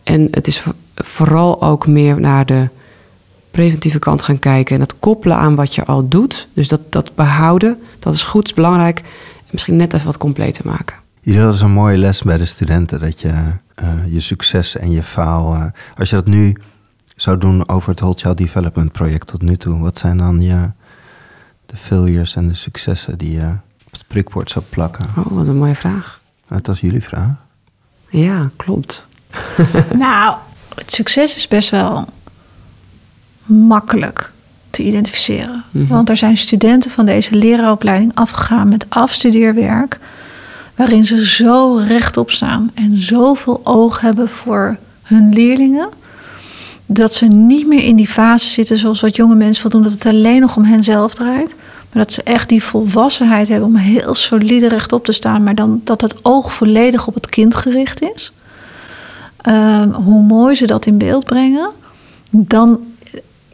En het is vooral ook meer naar de preventieve kant gaan kijken en dat koppelen aan wat je al doet. Dus dat, dat behouden, dat is goed, is belangrijk. En misschien net even wat completer maken. Jullie hadden zo'n mooie les bij de studenten dat je uh, je succes en je faal. Uh, als je dat nu zou doen over het Whole Child Development project tot nu toe, wat zijn dan je de failures en de successen die je op het prikbord zou plakken? Oh, wat een mooie vraag. Dat was jullie vraag. Ja, klopt. *laughs* nou, het succes is best wel makkelijk te identificeren. Mhm. Want er zijn studenten van deze leraaropleiding afgegaan met afstudeerwerk, waarin ze zo rechtop staan en zoveel oog hebben voor hun leerlingen, dat ze niet meer in die fase zitten zoals wat jonge mensen wil doen, dat het alleen nog om henzelf draait. Maar dat ze echt die volwassenheid hebben om heel solide rechtop te staan, maar dan dat het oog volledig op het kind gericht is. Ehm, hoe mooi ze dat in beeld brengen, dan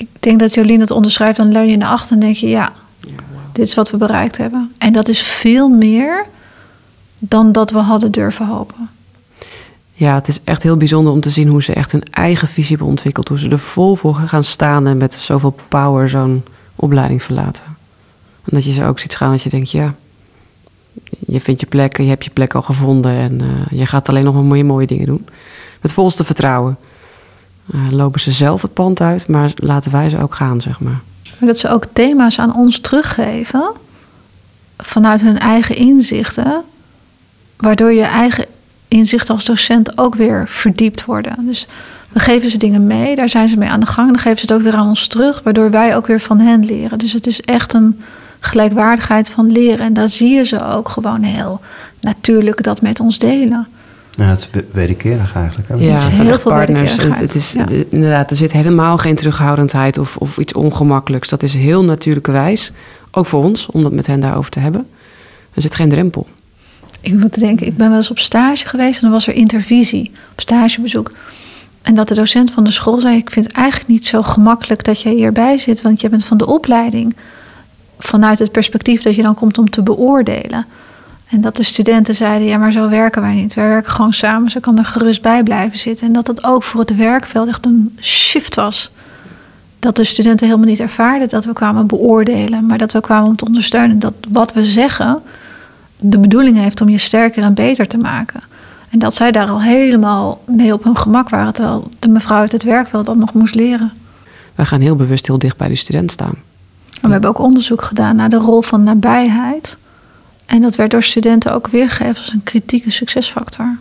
ik denk dat Jolien het onderschrijft, dan leun je naar achter en denk je, ja, dit is wat we bereikt hebben. En dat is veel meer dan dat we hadden durven hopen. Ja, het is echt heel bijzonder om te zien hoe ze echt hun eigen visie hebben ontwikkeld. Hoe ze er vol voor gaan staan en met zoveel power zo'n opleiding verlaten. En dat je ze ook ziet gaan dat je denkt, ja, je vindt je plek, je hebt je plek al gevonden en uh, je gaat alleen nog maar mooie, mooie dingen doen. Met volste vertrouwen. Uh, lopen ze zelf het pand uit, maar laten wij ze ook gaan, zeg maar. maar. Dat ze ook thema's aan ons teruggeven vanuit hun eigen inzichten, waardoor je eigen inzichten als docent ook weer verdiept worden. Dus we geven ze dingen mee, daar zijn ze mee aan de gang, dan geven ze het ook weer aan ons terug, waardoor wij ook weer van hen leren. Dus het is echt een gelijkwaardigheid van leren en daar zie je ze ook gewoon heel natuurlijk dat met ons delen. Ja, het is wederkerig eigenlijk. Hè? Ja, het, zijn veel partners. Het is, Inderdaad, er zit helemaal geen terughoudendheid of, of iets ongemakkelijks. Dat is heel natuurlijke wijs. Ook voor ons, om dat met hen daarover te hebben. Er zit geen drempel. Ik moet denken, ik ben wel eens op stage geweest en dan was er intervisie op stagebezoek. En dat de docent van de school zei: Ik vind het eigenlijk niet zo gemakkelijk dat jij hierbij zit, want je bent van de opleiding. Vanuit het perspectief dat je dan komt om te beoordelen. En dat de studenten zeiden, ja, maar zo werken wij niet. Wij werken gewoon samen, ze kan er gerust bij blijven zitten. En dat het ook voor het werkveld echt een shift was. Dat de studenten helemaal niet ervaarden dat we kwamen beoordelen, maar dat we kwamen om te ondersteunen. Dat wat we zeggen de bedoeling heeft om je sterker en beter te maken. En dat zij daar al helemaal mee op hun gemak waren, terwijl de mevrouw uit het werk wel dat nog moest leren. Wij gaan heel bewust heel dicht bij de student staan. En we hebben ook onderzoek gedaan naar de rol van nabijheid. En dat werd door studenten ook weergegeven als een kritieke succesfactor.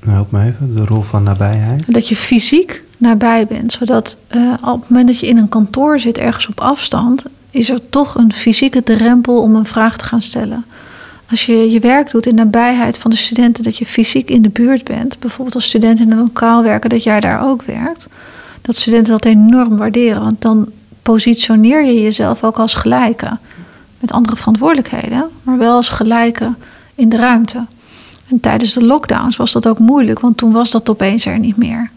Nou, help me even, de rol van nabijheid. Dat je fysiek nabij bent, zodat uh, op het moment dat je in een kantoor zit, ergens op afstand, is er toch een fysieke drempel om een vraag te gaan stellen. Als je je werk doet in nabijheid van de studenten, dat je fysiek in de buurt bent, bijvoorbeeld als student in een lokaal werken, dat jij daar ook werkt, dat studenten dat enorm waarderen. Want dan positioneer je jezelf ook als gelijke. Met andere verantwoordelijkheden, maar wel als gelijke in de ruimte. En tijdens de lockdowns was dat ook moeilijk, want toen was dat opeens er niet meer.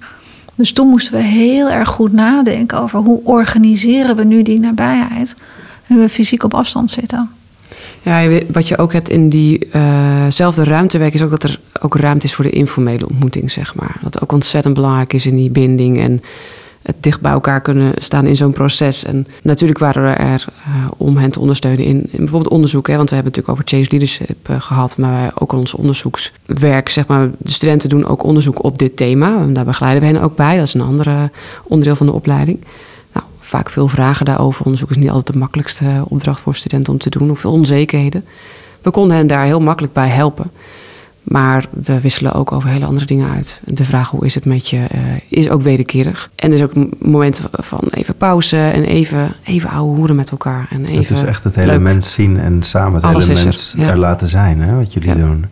Dus toen moesten we heel erg goed nadenken over hoe organiseren we nu die nabijheid, nu we fysiek op afstand zitten. Ja, wat je ook hebt in diezelfde uh ruimtewerk is ook dat er ook ruimte is voor de informele ontmoeting, zeg maar. Dat ook ontzettend belangrijk is in die binding en het dicht bij elkaar kunnen staan in zo'n proces. En natuurlijk waren we er uh, om hen te ondersteunen in, in bijvoorbeeld onderzoek. Hè, want we hebben het natuurlijk over change leadership uh, gehad, maar ook ons onderzoekswerk. Zeg maar, de studenten doen ook onderzoek op dit thema. En daar begeleiden we hen ook bij. Dat is een ander onderdeel van de opleiding. Nou, vaak veel vragen daarover. Onderzoek is niet altijd de makkelijkste opdracht voor studenten om te doen, of veel onzekerheden. We konden hen daar heel makkelijk bij helpen. Maar we wisselen ook over hele andere dingen uit. De vraag hoe is het met je uh, is ook wederkerig. En er is ook momenten van even pauze en even, even ouwe hoeren met elkaar. En even het is echt het hele leuk. mens zien en samen het Alles hele mens er, ja. er, laten zijn, hè, wat jullie Ja. doen.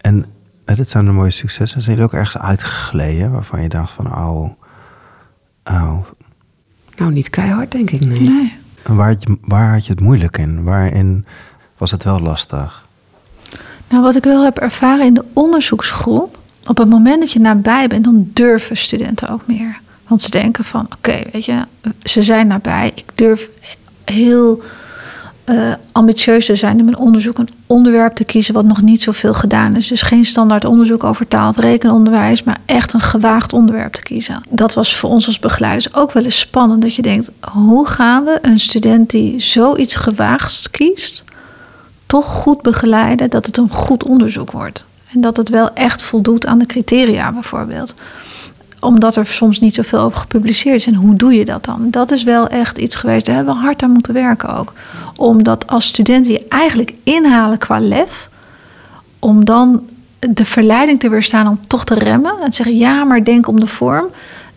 En uh, dit zijn de mooie successen. Zijn jullie ook ergens uitgegleden waarvan je dacht van, oh, oh. Nou, niet keihard, denk ik. Nee. Nee. En waar, had je, waar had je het moeilijk in? Waarin was het wel lastig? Nou, wat ik wel heb ervaren in de onderzoeksgroep, op het moment dat je nabij bent, dan durven studenten ook meer. Want ze denken van, oké, weet je, ze zijn nabij. Ik durf heel uh, ambitieus te zijn in mijn onderzoek, een onderwerp te kiezen wat nog niet zoveel gedaan is. Dus geen standaard onderzoek over taal rekenonderwijs, maar echt een gewaagd onderwerp te kiezen. Dat was voor ons als begeleiders ook wel eens spannend, dat je denkt, hoe gaan we een student die zoiets gewaagds kiest, toch goed begeleiden dat het een goed onderzoek wordt. En dat het wel echt voldoet aan de criteria bijvoorbeeld. Omdat er soms niet zoveel over gepubliceerd is. En hoe doe je dat dan? Dat is wel echt iets geweest. Daar hebben we hard aan moeten werken ook. Omdat als studenten je eigenlijk inhalen qua lef. Om dan de verleiding te weerstaan om toch te remmen. En te zeggen ja, maar denk om de vorm.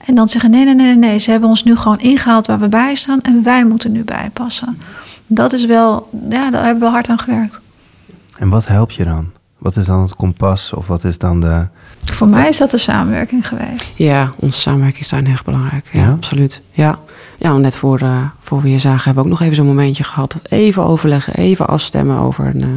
En dan zeggen nee, nee, nee, nee. Ze hebben ons nu gewoon ingehaald waar we bij staan. En wij moeten nu bijpassen dat is wel, ja, daar hebben we hard aan gewerkt. En wat helpt je dan? Wat is dan het kompas of wat is dan de. Voor mij is dat de samenwerking geweest. Ja, onze samenwerking is daarin heel belangrijk. Ja, Ja? absoluut. Ja. ja, net voor, uh, voor we je zagen hebben we ook nog even zo'n momentje gehad. Even overleggen, even afstemmen over een, uh,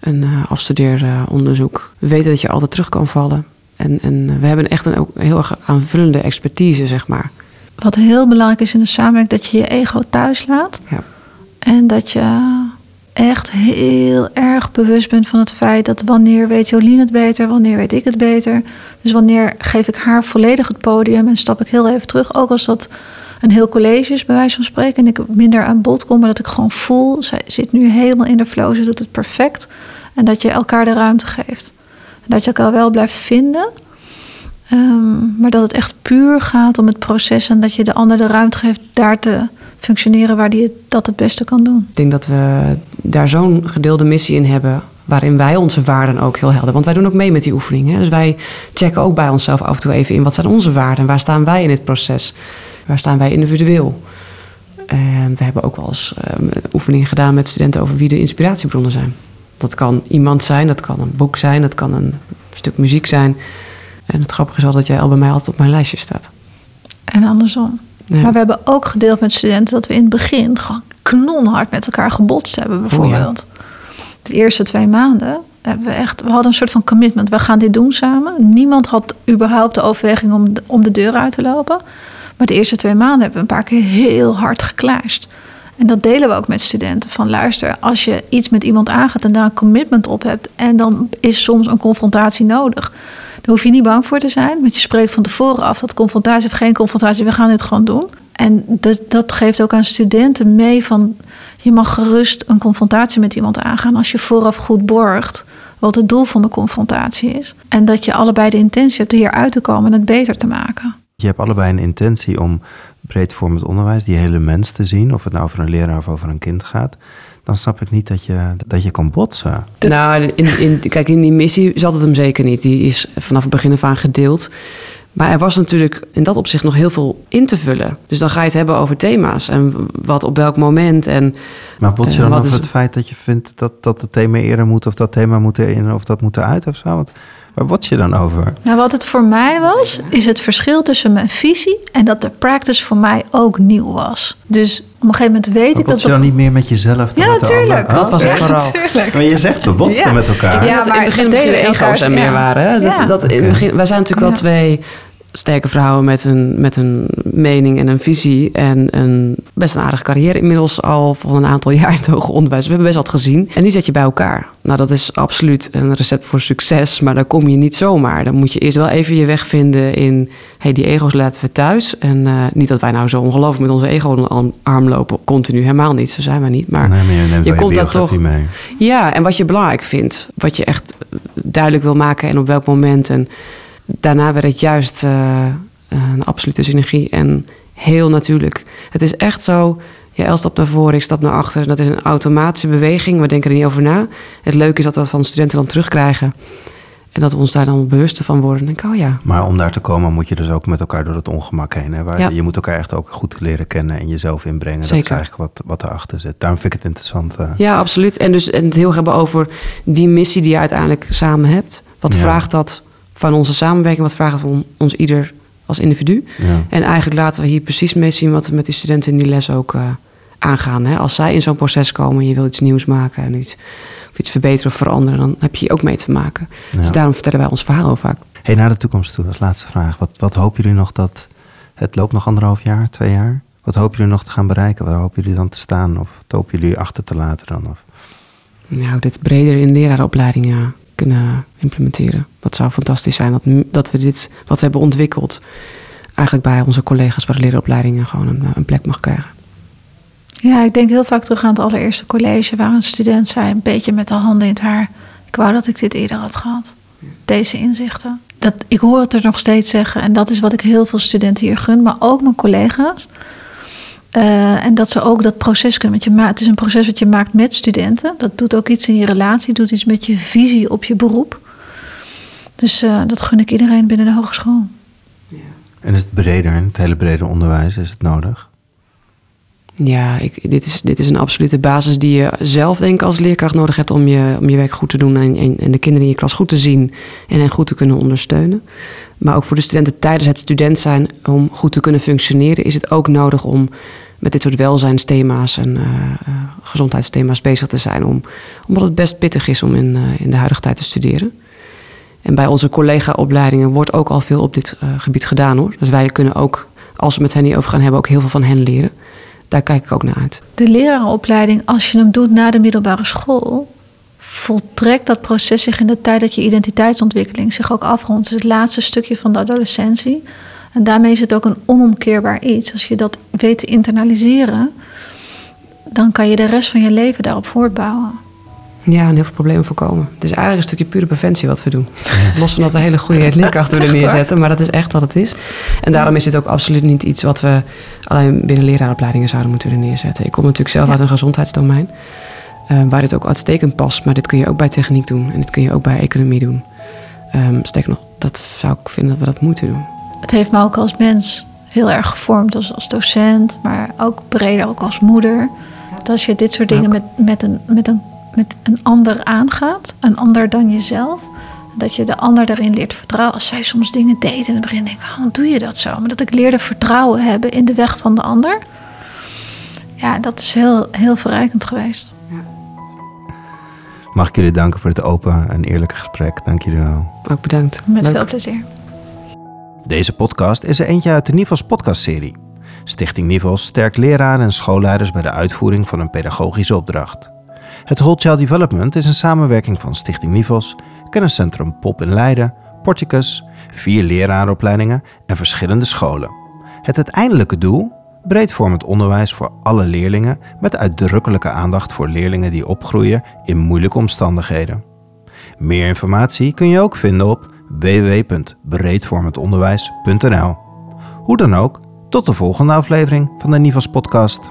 een uh, afstudeeronderzoek. We weten dat je altijd terug kan vallen. En, en we hebben echt een ook heel erg aanvullende expertise, zeg maar. Wat heel belangrijk is in de samenwerking, dat je je ego thuis laat. Ja. En dat je echt heel erg bewust bent van het feit dat wanneer weet Jolien het beter, wanneer weet ik het beter. Dus wanneer geef ik haar volledig het podium en stap ik heel even terug. Ook als dat een heel college is, bij wijze van spreken. En ik minder aan bod kom, maar dat ik gewoon voel. Zij zit nu helemaal in de flow, ze doet het perfect. En dat je elkaar de ruimte geeft. En dat je elkaar wel blijft vinden. Um, maar dat het echt puur gaat om het proces en dat je de ander de ruimte geeft daar te functioneren waar die dat het beste kan doen. Ik denk dat we daar zo'n gedeelde missie in hebben. Waarin wij onze waarden ook heel helder. Want wij doen ook mee met die oefeningen. Dus wij checken ook bij onszelf af en toe even in. Wat zijn onze waarden? Waar staan wij in het proces? Waar staan wij individueel? En we hebben ook wel eens um, oefeningen gedaan met studenten over wie de inspiratiebronnen zijn. Dat kan iemand zijn, dat kan een boek zijn, dat kan een stuk muziek zijn. En het grappige is wel dat jij al bij mij altijd op mijn lijstje staat. En andersom. Ja. Maar we hebben ook gedeeld met studenten dat we in het begin gewoon knonhard met elkaar gebotst hebben, bijvoorbeeld. Oh ja. De eerste twee maanden hebben we echt, we hadden een soort van commitment. We gaan dit doen samen. Niemand had überhaupt de overweging om de, om de deur uit te lopen. Maar de eerste twee maanden hebben we een paar keer heel hard geklashed. En dat delen we ook met studenten. Van luister, als je iets met iemand aangaat en daar een commitment op hebt. En dan is soms een confrontatie nodig. Daar hoef je niet bang voor te zijn. Want je spreekt van tevoren af dat confrontatie of geen confrontatie, we gaan dit gewoon doen. En dat, dat geeft ook aan studenten mee van... je mag gerust een confrontatie met iemand aangaan... als je vooraf goed borgt wat het doel van de confrontatie is. En dat je allebei de intentie hebt hier uit te komen en het beter te maken. Je hebt allebei een intentie om breedvormend onderwijs, die hele mens te zien, of het nou over een leraar of over een kind gaat. Dan snap ik niet dat je, dat je kan botsen. Nou, in, in, kijk, in die missie zat het hem zeker niet. Die is vanaf het begin af aan gedeeld. Maar er was natuurlijk in dat opzicht nog heel veel in te vullen. Dus dan ga je het hebben over thema's en wat op welk moment. En, maar bots je eh, dan wat over is- het feit dat je vindt dat, dat het thema eerder moet, of dat thema moet in, of dat moet eruit of zo? Wat, waar bots je dan over? Nou, wat het voor mij was, is het verschil tussen mijn visie en dat de practice voor mij ook nieuw was. Dus op een gegeven moment weet ik dat. je dan niet meer met jezelf? dan Ja, met natuurlijk. Dat was het. Natuurlijk. Maar je zegt, we botsten Ja. met elkaar. Ja, dat maar in het begin dat misschien de deden we ego's er elkaars- meer ja. waren. Hè? Dat, Ja. dat in het begin, wij zijn natuurlijk wel Ja. twee sterke vrouwen met een, met een mening en een visie. En een best een aardige carrière inmiddels al voor een aantal *laughs* jaar in het hoger onderwijs. We hebben best wat gezien. En die zet je bij elkaar. Nou, dat is absoluut een recept voor succes. Maar daar kom je niet zomaar. Dan moet je eerst wel even je weg vinden in... hey, die ego's laten we thuis. En eh, niet dat wij nou zo ongelooflijk met onze ego onder de arm lopen. Continu, helemaal niet. Zo zijn wij niet. Maar nee, maar je komt daar toch- mee. ja, en wat je belangrijk vindt. Wat je echt duidelijk wil maken en op welk moment. En daarna werd het juist eh, een absolute synergie en heel natuurlijk. Het is echt zo, ja, El stapt naar voren, ik stap naar achter. Dat is een automatische beweging, we denken er niet over na. Het leuke is dat we dat van de studenten dan terugkrijgen. En dat we ons daar dan bewuster van worden. En denk ik, oh ja, Maar om daar te komen moet je dus ook met elkaar door het ongemak heen. Hè? Waar Ja. Je moet elkaar echt ook goed leren kennen en jezelf inbrengen. Dat is eigenlijk wat, wat erachter zit. Daarom vind ik het interessant. eh. Ja, absoluut. En dus en het heel erg hebben over die missie die je uiteindelijk samen hebt. Wat Ja. vraagt dat van onze samenwerking? Wat het van ons ieder als individu? Ja. En eigenlijk laten we hier precies mee zien wat we met die studenten in die les ook eh, aangaan. Hè? Als zij in zo'n proces komen en je wil iets nieuws maken en iets, of iets verbeteren of veranderen, dan heb je hier ook mee te maken. Ja. Dus daarom vertellen wij ons verhaal ook vaak. Hey, naar de toekomst toe, als laatste vraag. Wat, wat hopen jullie nog dat... Het loopt nog anderhalf jaar, twee jaar. Wat hopen jullie nog te gaan bereiken? Waar hopen jullie dan te staan? Of wat hopen jullie achter te laten dan? Of... Nou, dit breder in lerarenopleidingen kunnen implementeren. Dat zou fantastisch zijn. Dat, dat we dit, wat we hebben ontwikkeld, eigenlijk bij onze collega's bij de leraaropleidingen gewoon een, een plek mag krijgen. Ja, ik denk heel vaak terug aan het allereerste college waar een student zei, een beetje met de handen in het haar. Ik wou dat ik dit eerder had gehad. Deze inzichten. Dat, ik hoor het er nog steeds zeggen. En dat is wat ik heel veel studenten hier gun, maar ook mijn collega's. Eh, en dat ze ook dat proces kunnen. Want je ma- het is een proces wat je maakt met studenten. Dat doet ook iets in je relatie, doet iets met je visie op je beroep. Dus eh, dat gun ik iedereen binnen de hogeschool. En is het breder, het hele brede onderwijs, is het nodig? Ja, ik, dit, is, dit is een absolute basis die je zelf denk ik als leerkracht nodig hebt om je, om je werk goed te doen en, en, en de kinderen in je klas goed te zien en hen goed te kunnen ondersteunen. Maar ook voor de studenten tijdens het student zijn om goed te kunnen functioneren is het ook nodig om met dit soort welzijnsthema's en eh, eh, gezondheidsthema's bezig te zijn. Om, omdat het best pittig is om in, eh, in de huidige tijd te studeren. En bij onze collega-opleidingen wordt ook al veel op dit gebied gedaan hoor. Dus wij kunnen ook, als we met hen hierover gaan hebben, ook heel veel van hen leren. Daar kijk ik ook naar uit. De lerarenopleiding, als je hem doet na de middelbare school, voltrekt dat proces zich in de tijd dat je identiteitsontwikkeling zich ook afrondt. Is het laatste stukje van de adolescentie. En daarmee is het ook een onomkeerbaar iets. Als je dat weet te internaliseren, dan kan je de rest van je leven daarop voortbouwen. Ja, en heel veel problemen voorkomen. Het is eigenlijk een stukje pure preventie wat we doen. *laughs* Los van dat we hele goede leerkrachten willen neerzetten, maar dat is echt wat het is. En daarom is dit ook absoluut niet iets wat we alleen binnen leraaropleidingen zouden moeten willen neerzetten. Ik kom natuurlijk zelf Ja. uit een gezondheidsdomein, eh, waar dit ook uitstekend past. Maar dit kun je ook bij techniek doen en dit kun je ook bij economie doen. Ehm sterker nog, dat zou ik vinden dat we dat moeten doen. Het heeft me ook als mens heel erg gevormd als, als docent, maar ook breder, ook als moeder. Dat als je dit soort dingen met, met, een, met, een, met een ander aangaat, een ander dan jezelf, dat je de ander daarin leert vertrouwen. Als zij soms dingen deed in het begin, denk ik, waarom doe je dat zo? Maar dat ik leerde vertrouwen hebben in de weg van de ander. Ja, dat is heel, heel verrijkend geweest. Mag ik jullie danken voor dit open en eerlijke gesprek. Dank jullie wel. Ook bedankt. Met Leuk. veel plezier. Deze podcast is er eentje uit de Nivels podcastserie. Stichting Nivels sterkt leraren en schoolleiders bij de uitvoering van een pedagogische opdracht. Het Whole Child Development is een samenwerking van Stichting Nivels, Kenniscentrum Pop in Leiden, Porticus, vier leraaropleidingen en verschillende scholen. Het uiteindelijke doel? breedvormend onderwijs voor alle leerlingen met uitdrukkelijke aandacht voor leerlingen die opgroeien in moeilijke omstandigheden. Meer informatie kun je ook vinden op www.breedvormendonderwijs.nl. Hoe dan ook, tot de volgende aflevering van de Nivas podcast.